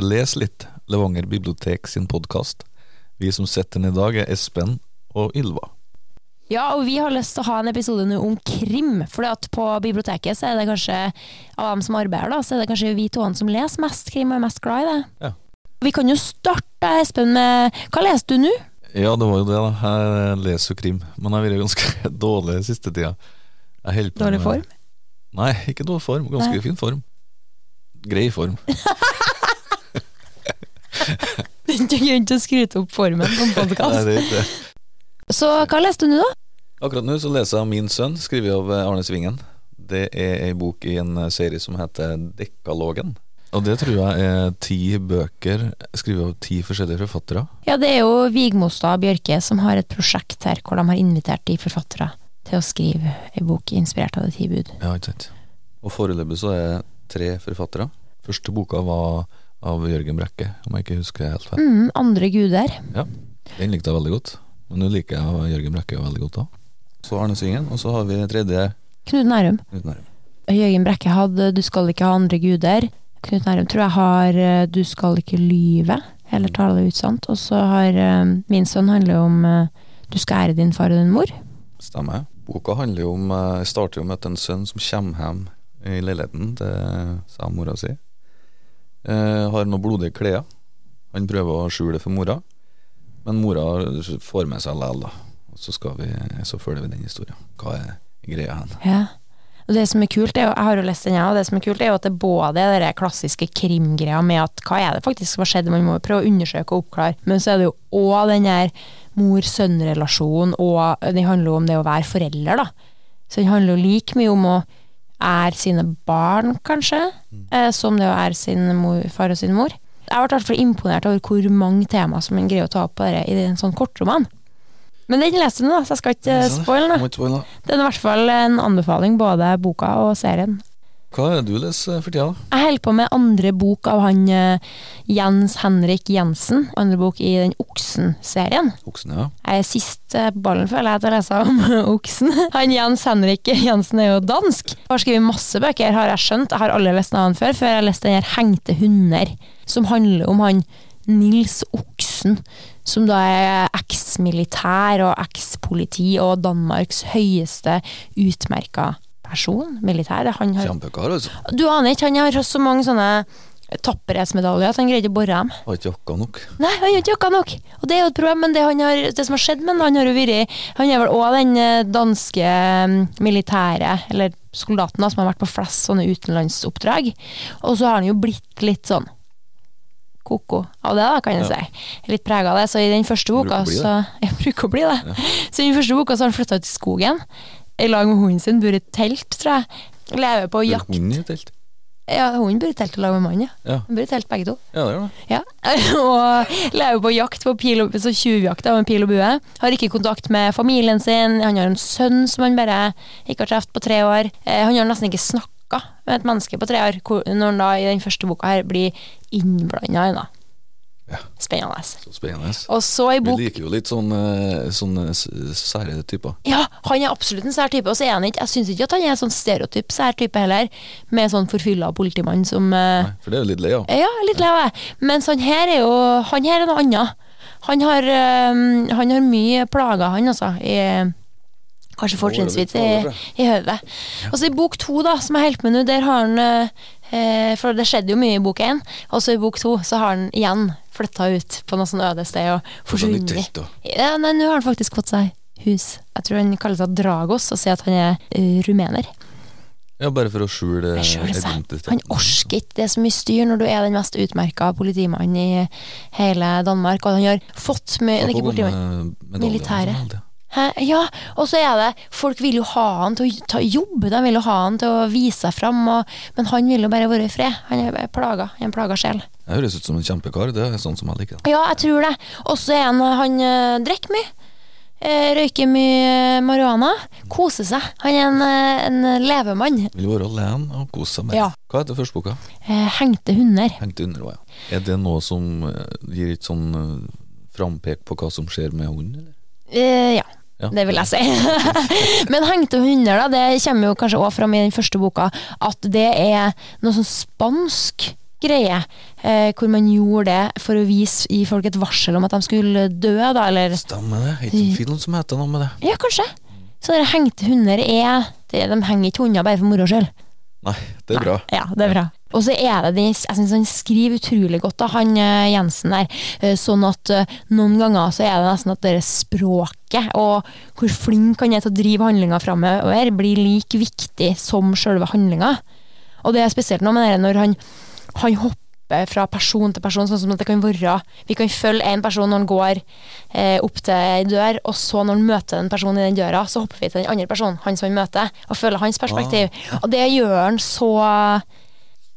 Til Les litt, Levanger bibliotek sin podkast. Vi som sitter den i dag, er Espen og Ylva. Ja, og vi har lyst til å ha en episode nå om krim. For på biblioteket så er det kanskje, av dem som arbeider da, så er det kanskje vi to som leser mest krim og er mest glad i det. Ja. Vi kan jo starte, Espen, med Hva leser du nå? Ja, det var jo det, da. Jeg leser jo krim, men jeg har vært ganske dårlig siste tida. Dårlig form? Nei, ikke dårlig form. Ganske Nei. fin form. Grei form. Du er ikke skryte opp formen på en podkast. det det. Så hva leste du nå, da? Akkurat nå så leser jeg Min sønn, skrevet av Arne Svingen. Det er ei bok i en serie som heter Dekkalogen. Og det tror jeg er ti bøker skrevet av ti forskjellige forfattere. Ja, det er jo Vigmostad og Bjørke som har et prosjekt her hvor de har invitert de forfattere til å skrive ei bok inspirert av Det ti bud. Ja, ikke sant. Og foreløpig så er det tre forfattere. Første boka var av Jørgen Brekke, om jeg ikke husker helt feil. Mm, andre guder. Ja, Den likte jeg veldig godt. Men nå liker jeg Jørgen Brekke veldig godt òg. Så Arne Svingen, og så har vi tredje Knut Nærum. Knut Nærum. Jørgen Brekke hadde Du skal ikke ha andre guder. Knut Nærum tror jeg har eh, Du skal ikke lyve, eller tale det ut sant. Og så har eh, Min sønn handler om eh, Du skal ære din far og din mor. Stemmer. Boka handler jo om jeg starter jo med at en sønn som kommer hjem i leiligheten til sa mora si, eh, har noen blodige klær. Han prøver å skjule det for mora, men mora får med seg likevel, da. Og så, vi, så følger vi den historien. Hva er greia hen? Ja. Og det som er kult, er jo, jeg har jo lest den, jeg, og det som er kult er jo at det er både den der klassiske krimgreia med at hva er det faktisk som har skjedd, man må jo prøve å undersøke og oppklare, men så er det jo òg den der mor-sønn-relasjonen, og det handler jo om det å være forelder, da. Så den handler jo like mye om å ære sine barn, kanskje, mm. som det jo er sin mor, far og sin mor. Jeg ble i hvert fall imponert over hvor mange temaer som en greier å ta opp på det i en sånn kortroman. Men den leste du, da, så jeg skal ikke spoile den. da. Må ikke spoile, da. Det er i hvert fall en anbefaling, både boka og serien. Hva er det du leser for tida? da? Jeg holder på med andre bok av han eh, Jens Henrik Jensen. Andre bok i den Oksen-serien. Oksen, ja. Jeg er sist eh, ballen, føler jeg, til å lese om Oksen. Han Jens Henrik Jensen er jo dansk. Har skrevet masse bøker, har jeg skjønt. Jeg har aldri lest noen før, før jeg leste den her Hengte hunder, som handler om han Nils Oksen, som da er eksmilitær og ekspoliti og Danmarks høyeste utmerka person. Militær. Han har Kjempekar, altså. du aner ikke, han har så mange sånne tapperhetsmedaljer at han greide å bore dem. Har ikke jakka nok. Nei, han har ikke jakka nok! Og det er jo et problem, men det, han har, det som har skjedd med han, har jo vært Han er vel òg den eh, danske mm, militære, eller soldaten, da, som har vært på flest sånne utenlandsoppdrag. Og så har han jo blitt litt sånn ko-ko av det, da, kan jeg si. Litt prega av det. Så i den første boka så Jeg bruker å bli det. Så i den første boka så har han flytta ut i skogen, i lag med hunden sin, bor i et telt, tror jeg. Lever på jakt hunden i telt? Ja, hunden bor i telt i lag med mannen, ja. Ja. Bor i telt begge to. Ja, det gjør det. Ja, og lever på jakt på pil og, så tjuvjakt av en pil og bue. Har ikke kontakt med familien sin. Han har en sønn som han bare ikke har truffet på tre år. Eh, han har nesten ikke snakka med et menneske på tre år, når han da i den første boka her blir innblanda i. Ja. Spennende. Så spennende. Og så i Vi liker jo litt sånne, sånne sære typer. Ja, han er absolutt en sær type, og så er han ikke Jeg syns ikke at han er sånn stereotyp sær type heller, med sånn forfylla politimann som eh, Nei, for det er jo litt lei av. Ja, litt lei av det. Mens han her er jo Han her er noe annet. Han har, han har mye plager, han altså. I, kanskje fortrinnsvis i, i hodet. Og så i bok to, da, som jeg holder på med nå, der har han eh, For det skjedde jo mye i bok én, og så i bok to så har han igjen flytta ut på noe sånn øde sted og forsvunnet. Ja, nei, nå har han faktisk fått seg hus. Jeg tror han kaller seg Dragos og sier at han er øh, rumener. Ja, bare for å skjule identiteten. Han orker ikke det er så mye styr når du er den mest utmerka politimannen i hele Danmark, og han har fått med Ikke på politimann. Hæ? Ja, og så er det Folk vil jo ha han til å ta jobb, de vil jo ha han til å vise seg fram, og, men han vil jo bare være i fred. Han er plaga. Han en plaga sjel. Jeg høres ut som en kjempekar. Det er sånn som jeg liker. det. Ja, jeg tror det. Og så er han Han øh, drikker mye. eh, Røyker mye marihuana. Koser seg. Han er en, eh, en levemann. Vil være alene og kose seg med. Ja. Hva heter første boka? Eh, Hengte hunder. Hengte hunder, ja. Er det noe som eh, gir et sånn eh, frampek på hva som skjer med hunden, eller? Eh, ja. Ja. Det vil jeg si. Men hengte hunder, da, det kommer jo kanskje også fram i den første boka, at det er noe sånn spansk greie, eh, hvor man gjorde det for å vise gi folk et varsel om at de skulle dø, da, eller Stemmer det. Ikke en film som heter noe med det? Ja, kanskje. Så det hengte hunder er det, De henger ikke hunder bare for moro skyld. Nei, det er bra. Ja, det er bra. Og så er det de, jeg synes han skriver utrolig godt, da, han eh, Jensen der. Eh, Sånn at eh, noen ganger så er det nesten at det språket og hvor flink han er til å drive handlinga framover, blir like viktig som selve handlinga. Og det er spesielt noe med det når han, han hopper fra person til person, sånn som at det kan være Vi kan følge en person når han går eh, opp til ei dør, og så når han møter en person i den døra, så hopper vi til den andre personen, han som han møter, og følger hans perspektiv. Og det gjør han så,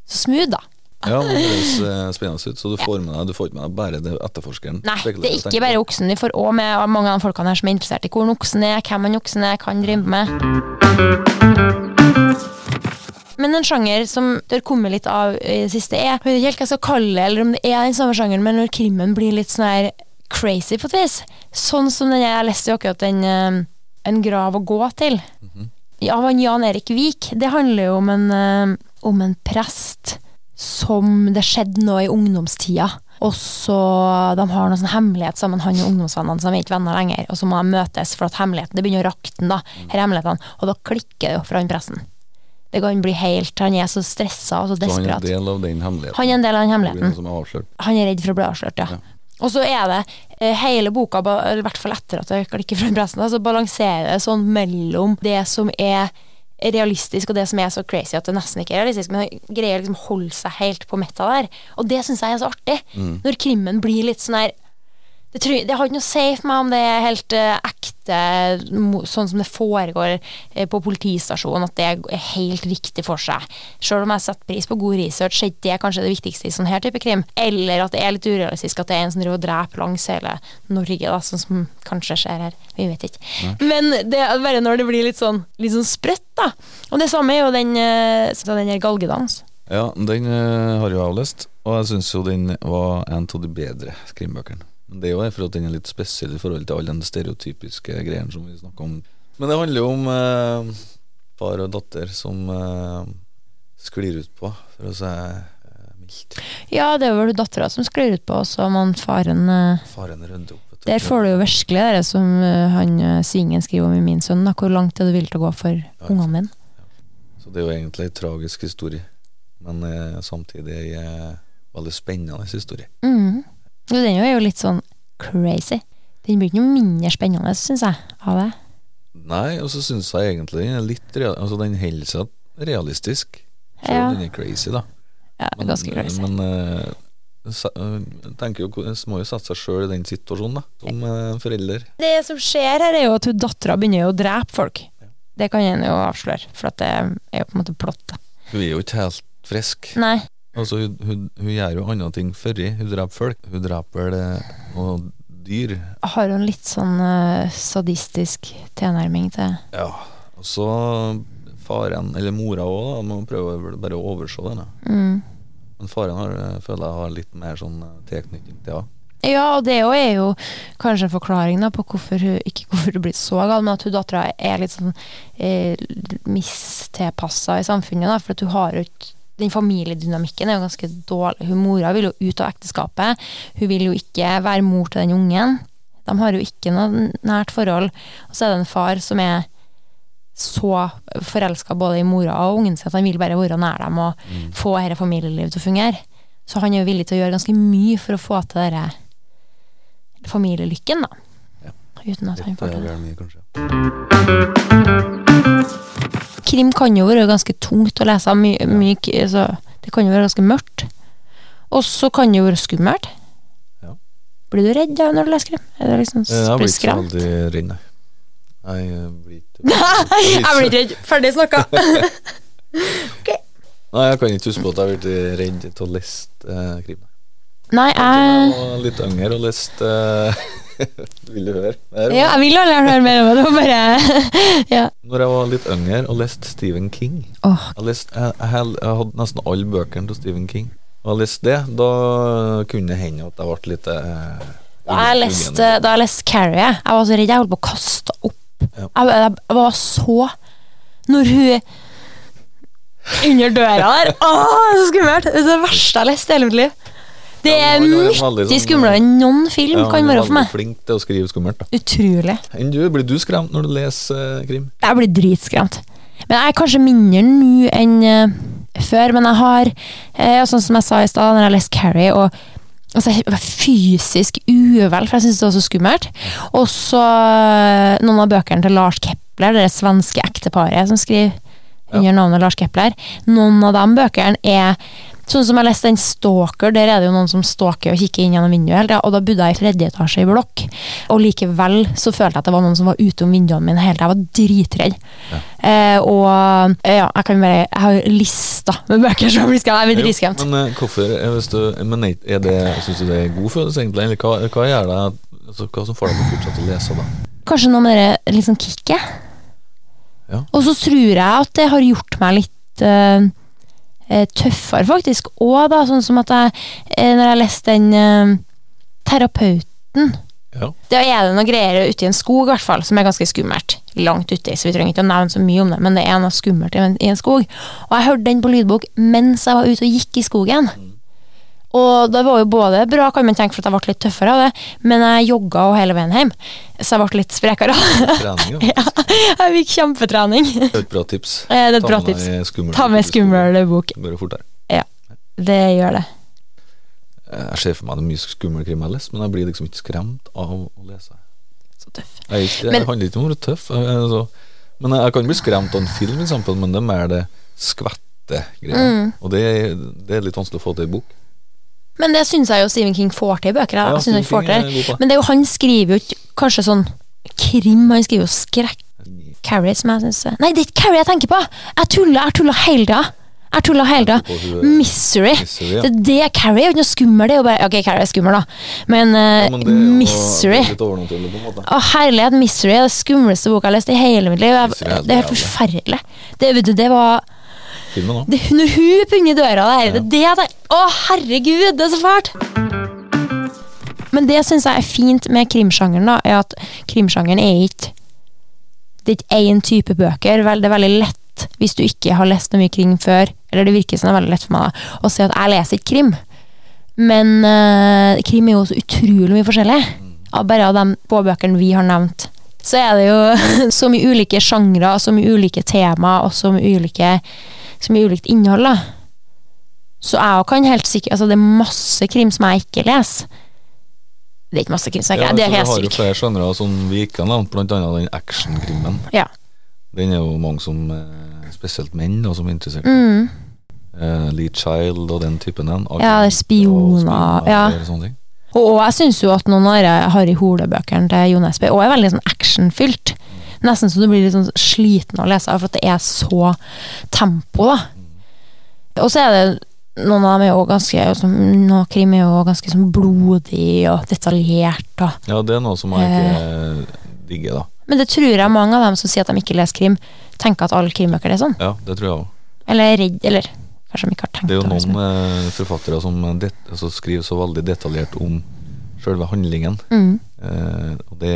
så smooth, da. Ja, det høres eh, spennende ut. Så du får med deg Du får ikke med deg bare det etterforskeren Nei, det er ikke bare oksen. Vi får òg med mange av de folkene her som er interessert i hvor en oksen er, hvem en oksen er, hva han driver med. Men en sjanger som det har kommet litt av i det siste, er Jeg vet ikke helt hva jeg skal kalle det, eller om det er den samme sjangeren, men når krimmen blir litt sånn her crazy på et vis. Sånn som den jeg leste jo akkurat den eh, En grav å gå til. Ja, av han Jan Erik Vik. Det handler jo om en, eh, om en prest som det skjedde noe i ungdomstida. Og så De har noen sånn hemmelighet sammen, han og ungdomsvennene, så de er ikke venner lenger. Og så må de møtes for at hemmeligheten Det begynner å rakne, da. Her er. Og da klikker det jo for han presten. Det kan bli helt Han er så stressa og så desperat. Så han er en del av den hemmeligheten. Han er en del av den hemmeligheten. Han er redd for å bli avslørt, ja. Ja. Og så er det eh, hele boka, i hvert fall etter at det klikker fra pressen, så balanserer det sånn mellom det som er realistisk og det som er så crazy at det nesten ikke er realistisk, men greier liksom holde seg helt på metta der. Og det syns jeg er så artig. Når krimmen blir litt sånn her det, tror, det har ikke noe å si for meg om det er helt eh, ekte, sånn som det foregår eh, på politistasjonen, at det er helt riktig for seg. Selv om jeg setter pris på god research, er ikke det kanskje det viktigste i sånn her type krim. Eller at det er litt urealistisk at det er en som driver og dreper langs hele Norge, da, sånn som kanskje skjer her. Vi vet ikke. Men det er bare når det blir litt sånn, litt sånn sprøtt, da. Og det samme er jo den, eh, den her galgedans. Ja, den har jeg avlest, og jeg syns jo den var en av de bedre krimbøkene. Men det er jo for at den er litt spesiell i forhold til alle de stereotypiske greiene som vi snakker om. Men det handler jo om eh, far og datter som eh, sklir ut på, for å si eh, mildt. Ja, det er vel dattera som sklir ut på, så man faren eh, Faren rydder opp. Der får du jo virkelig det som eh, han eh, Svingen skriver om i Min sønn, da, hvor langt er du villig til å gå for ungene dine. Så det er jo egentlig en tragisk historie, men eh, samtidig en eh, veldig spennende historie. Mm. Jo, den er jo litt sånn crazy. Den blir ikke noe mindre spennende, syns jeg, av det. Nei, og så syns jeg egentlig den er litt real, Altså, den holder seg realistisk. Selv Ja. om den er crazy, da. Ja, er ganske crazy. Men man eh, jeg tenker jo, jeg må jo sette seg sjøl i den situasjonen, da, som uh, forelder. Det som skjer her, er jo at dattera begynner å drepe folk. Det kan en jo avsløre, for det er jo på en måte plott. Hun er jo ikke helt frisk. Nei. Altså, hun, hun, hun gjør jo andre ting før. Hun dreper folk. Hun dreper vel eh, og dyr. Har hun litt sånn uh, sadistisk tilnærming til Ja. Og så faren, eller mora òg, må prøve bare å overse det. mm. Men faren har, eh, føler jeg har litt mer sånn tilknytning til henne. Ja, og det er jo kanskje en forklaring da, på hvorfor hun ikke hvorfor hun blir så gal, men at hun dattera er litt sånn eh, mistilpassa i samfunnet. Da, for at hun har jo ikke den familiedynamikken er jo ganske dårlig. Hun Mora vil jo ut av ekteskapet. Hun vil jo ikke være mor til den ungen. De har jo ikke noe nært forhold. Og så er det en far som er så forelska både i mora og ungen sin at han vil bare være nær dem og få dette familielivet til å fungere. Så han er jo villig til å gjøre ganske mye for å få til denne familielykken, da. Ja. Uten at han får eh, til det. mye, kanskje. Krim kan jo være ganske tungt å lese. My, my, k- altså, det kan jo være ganske mørkt. Og så kan det jo være skummelt. Ja. Blir du redd da når du leser krim? Er det liksom, Eh, Jeg blir ikke så veldig redd, nei. Jeg eh, blir ikke Jeg blir ikke redd. Ferdig snakka. Nei, jeg kan ikke huske på at jeg blitt redd til å lese eh, krim. Nei, Jeg jeg var litt yngre og leste eh, Vil du høre? mer Ja, jeg vil aldri høre mer om det. Bare Ja. Når jeg var litt yngre og leste Stephen King oh. Jeg, lest, jeg, jeg, jeg hadde nesten alle bøkene til Stephen King. Og jeg leste det, da kunne det hende at jeg ble litt eh, Da jeg leste, da jeg leste Carrie, jeg var så redd jeg holdt på å kaste opp. Ja. Jeg, jeg, jeg var så Når hun Under døra der. Åh, så skummelt! Det er det verste jeg har lest i hele mitt liv. Det er mye sånn- skumlere enn noen film Ja, kan være for meg. flink til å skrive skummelt. da Utrolig. Du, Blir du skremt når du leser uh, krim? Jeg blir dritskremt. Men jeg er kanskje mindre nå enn uh, før. Men jeg har, uh, sånn som jeg sa i stad, når jeg leste Carrie og Altså, jeg var fysisk uvel, for jeg syntes det var så skummelt. Og så noen av bøkene til Lars Kepler, det svenske ekteparet som skriver under navnet Lars Kepler. Noen av de bøkene er Sånn som jeg leste den Stalker, der er det jo noen som stalker og kikker inn gjennom vinduet hele tida, og da bodde jeg i tredje etasje i blokk. Og likevel så følte jeg at det var noen som var utom vinduene mine hele tida. Jeg var dritredd. Eh, og eh, ja, jeg kan bare Jeg har lista med bøker som blir skremt. Jeg blir dritskremt. Men eh, hvorfor eh, hvis du, Men er det, Syns du det er god følelse, egentlig? Eller hva, hva gjør det altså, Hva som får deg til å fortsette å lese, da? Kanskje noe med det sånn kicket. Ja. Og så tror jeg at det har gjort meg litt eh, tøffere, faktisk. Og da, sånn som at jeg eh, Når jeg leste den eh, Terapeuten Ja. Da er det noen greier ute i en skog, hvert fall, som er ganske skummelt. Langt uti, så vi trenger ikke å nevne så mye om det, men det er noe skummelt i en, skog. Og jeg hørte den på lydbok mens jeg var ute og gikk i skogen. Og det var jo både bra, kan man tenke, for at jeg ble litt tøffere av det, men jeg jogga jo hele veien hjem, så jeg ble litt sprekere. Trening, ja. ja, jeg fikk kjempetrening. Det er et bra tips. Eh, Det er et bra tips. skummel Ta med skummel bok. Bare fortere. Det gjør det. Jeg ser for meg det er mye skummel krim jeg lest, men jeg blir liksom ikke skremt av å lese. Så tøff. Jeg, ikke, jeg Men- handler ikke om å være tøff. Altså, men jeg kan bli skremt av en film, eksempel, men det er mer det skvette greia. Mm. Og det, det er litt vanskelig å få til i bok. Men det syns jeg jo Stephen King får til i bøker. Jeg Ja, synes han får til. Men det er jo, han skriver jo ikke kanskje sånn krim, han skriver jo skrekk. Carrie, som jeg syns Nei, det er ikke Carrie jeg tenker på! Jeg tuller, jeg tuller hele tida. Jeg tuller hele tida. Misery. Misery, ja. Det er det Carrie er jo ikke noe skummel, det er jo bare Ok, Carrie er skummel, da, men, eh, Ja, men er Misery er. Å, herlighet, Misery er det skumleste boka jeg har lest i hele mitt liv. Misery det er helt forferdelig. Det, det var Filmen òg. det, Når hun punger døra der, det er det jeg Å, herregud, det er så fælt! Men det syns jeg er fint med krimsjangeren, da, er at krimsjangeren er ikke Det er ikke én type bøker. Vel, det er veldig lett, hvis du ikke har lest noe mye krim før, eller det virker som det er veldig lett for meg da, å si at jeg leser ikke krim. Men uh, krim er jo så utrolig mye forskjellig. Av bare av de få bøkene vi har nevnt. Så er det jo så mye ulike sjangre, så mye ulike tema, og så mye ulike så mye ulikt innhold, da. Så jeg kan helt sikkert Altså, det er masse krim som jeg ikke leser. Det er ikke masse krim som jeg ikke Ja, leser, det er helt vi helt har jo flere sjangre som vi ikke har nevnt, blant annet den actionkrimmen. Ja. Den er jo mange som, eh, spesielt menn, da, som er interessert. Mm. Uh, Lee Child og den typen. Den, Ja, det er spioner, og ja. og. Og, jeg syns jo at noen av de Harry Hole-bøkene til Jo Nesbø også er veldig sånn actionfylt. Nesten så du blir litt sånn sliten av å lese, for at det er så tempo, da. Og så er det noen av dem er jo ganske som, Noen krim er jo ganske sånn blodig og detaljert og Ja, det er noe som jeg ikke digger, da. Men det tror jeg mange av dem som sier at de ikke leser krim, tenker at alle krimbøker er sånn. Ja, det tror jeg også. Eller er redd, eller kanskje de ikke har tenkt Det er jo noen krim. eh, forfattere som det, altså, skriver så veldig detaljert om selve handlingen. Mm. Eh, og det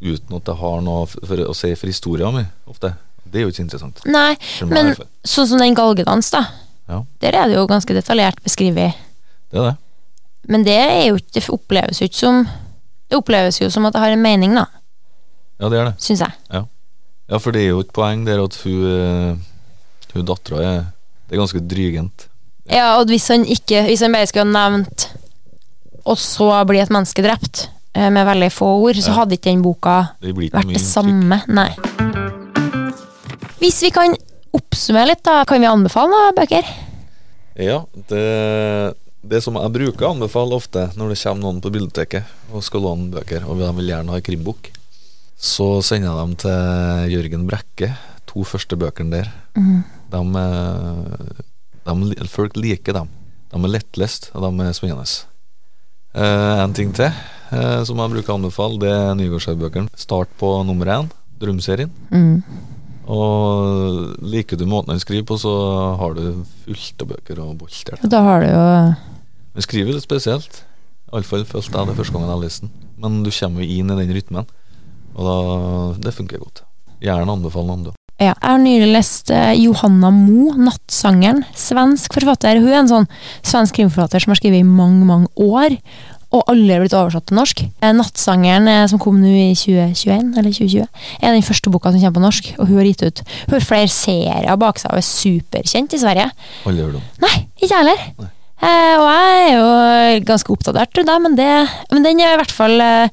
uten at det har noe for å si for historia mi, ofte. Det er jo ikke interessant. Nei, men sånn som den galgedans, da. Ja. Der er det jo ganske detaljert beskrevet. Det er det. Men det er jo ikke Det oppleves jo ikke som Det oppleves jo som at det har en mening, da. Ja, det er det. Syns jeg. Ja, for det er jo et poeng der at hun, eh, hun dattera er Det er ganske drygent. Ja, og hvis han ikke Hvis han bare skulle ha nevnt Og så blir et menneske drept, med veldig få ord, så hadde ikke den boka Det vært det samme. Nei. Hvis vi kan oppsummere litt, da, kan vi anbefale noen bøker? Ja, det, det som jeg bruker å anbefale ofte når det kommer noen på biblioteket og skal låne bøker, og de vil gjerne ha en krimbok, så sender jeg dem til Jørgen Brekke, to første bøkene der. Mm. De, eh, de, folk liker dem. De er lettlest, og de er spennende. Eh, en ting til eh, som jeg bruker å anbefale, det er Nygårdshaug-bøkene. Start på nummer én, Drømserien. Mm. Og liker du måten han skriver på, så har du fullt av bøker og bolter. Da har du jo Han skriver litt spesielt. Iallfall følte jeg det første gangen jeg leste den. Men du kommer jo inn i den rytmen, og da, det funker godt. Gjerne anbefale noen, du. Ja, jeg har nylig lest eh, Johanna Mo, 'Nattsangeren'. Svensk forfatter. Hun er en sånn svensk krimforfatter som har skrevet i mange, mange år. Og aldri har blitt oversatt til norsk. Eh, 'Nattsangeren', eh, som kom nå i 2021, eller 2020, er den første boka som kommer på norsk. Og hun har gitt ut Hun har flere serier bak seg og er superkjent i Sverige. Aldri hørt om. Nei, ikke jeg heller. Eh, og jeg er jo ganske oppdatert, jeg, men, det, men den er i hvert fall eh,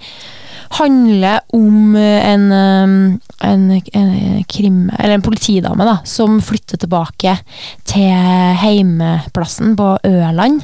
handler om eh, en, eh, en, en krim... Eller en politidame, da, som flytter tilbake til heimeplassen på Ørland.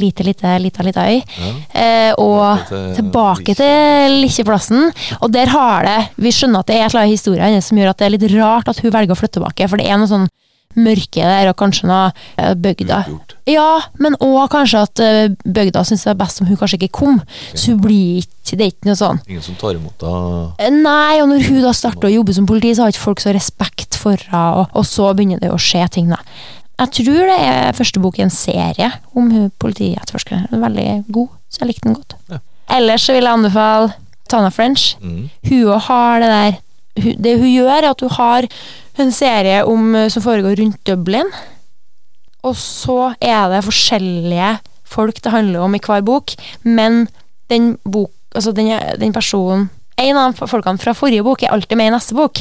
Lite, lite, lita, lita øy. Ja. Eh, og Tilbake til tilbake til Likkjeplassen. Og der har det Vi skjønner at det er et eller annet historie som gjør at det er litt rart at hun velger å flytte tilbake, for det er noe sånn mørke der, og kanskje noe eh, bygda. Ja, men òg kanskje at eh, bygda syns det er best om hun kanskje ikke kom. Så hun blir ikke Det er ikke noe sånn. Ingen som tar imot deg. Eh, Nei, og når hun da starter å jobbe som politi, så har ikke folk så respekt for henne, og, og så begynner det å skje ting, da. Jeg tror det er første bok i en serie om politietterforskeren. Er Veldig god, så jeg likte den godt. Ja. Ellers så vil jeg anbefale Tana French. Mm. Hun har det der Det hun gjør, er at hun har en serie om, eh, som foregår rundt Dublin. Og så er det forskjellige folk det handler om i hver bok, men den bok Altså den, den personen En av folkene fra forrige bok er alltid med i neste bok.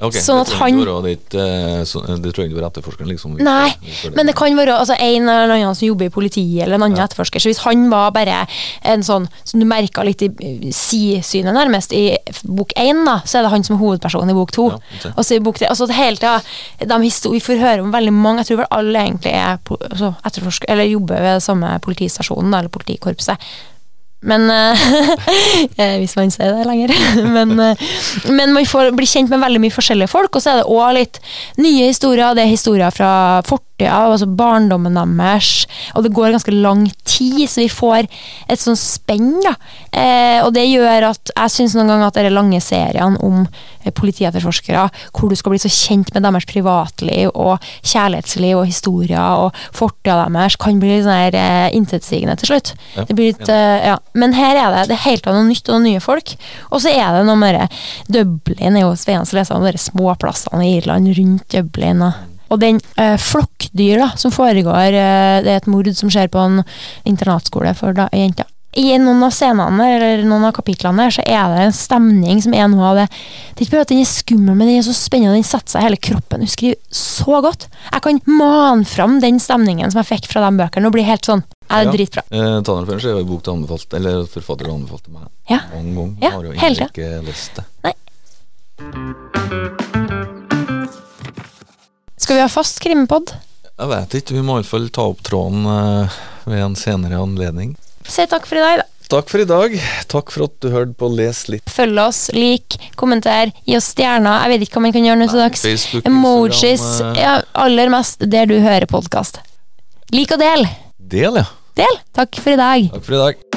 Ok, Sånn at han- ditt, eh, så- Det trenger ikke være etterforskeren, liksom. Nei, Men det kan være altså, en eller annen som jobber i politiet, eller en annen Ja. etterforsker. Så hvis han var bare en sånn som du merka litt i eh, sidesynet, nærmest, i bok én, da, så er det han som er hovedpersonen i bok to. Ja, og så i bok tre altså, hele tida, de Vi får høre om veldig mange, jeg tror vel alle egentlig er altså, etterforsker, eller jobber ved samme politistasjonen, eller politikorpset. Men eh, eh, Hvis man sier det lenger. men, eh, men man får bli kjent med veldig mye forskjellige folk, og så er det òg litt nye historier. Det er historier fra fortida, altså barndommen deres, og det går ganske lang tid, så vi får et sånn spenn. da. Eh, og det gjør at jeg syns noen ganger at de lange seriene om eh, politietterforskere, hvor du skal bli så kjent med deres privatliv og kjærlighetsliv og historier og fortida deres, kan bli litt sånn eh, intetsigende til slutt. Ja, Det blir litt, eh, ja. Men her er det, det er helt av noe nytt og noen nye folk. Og så er det noe med Dublin er jo spennende å lese om de småplassene i Irland rundt Dublin. Og, og den eh, flokkdyr da, som foregår eh, Det er et mord som skjer på en internatskole for da, jenter. I noen av scenene eller noen av kapitlene der, så er det en stemning som er noe av det Det er ikke bare at den er skummel, men den er så spennende, den setter seg i hele kroppen. Hun skriver så godt. Jeg kan mane fram den stemningen som jeg fikk fra de bøkene, og bli helt sånn Er det Ja. dritbra? Eh, Tanner French er jo en bok til anbefalt, eller forfatter anbefalte meg Ja. mange ganger. Ja, Har jo egentlig ikke lest det. Skal vi ha fast krimpod? Jeg vet ikke, vi må iallfall ta opp tråden eh, ved en senere anledning. Si takk for i dag, da. Takk for i dag. Takk for at du hørte på Les litt. Følg oss, lik, kommenter, gi oss stjerner. Jeg vet ikke hva man kan gjøre nå til dags. Facebook, Emojis. Eh, Ja, aller mest der du hører podkast. Lik og del. Del, ja. Del. Takk for i dag. Takk for i dag.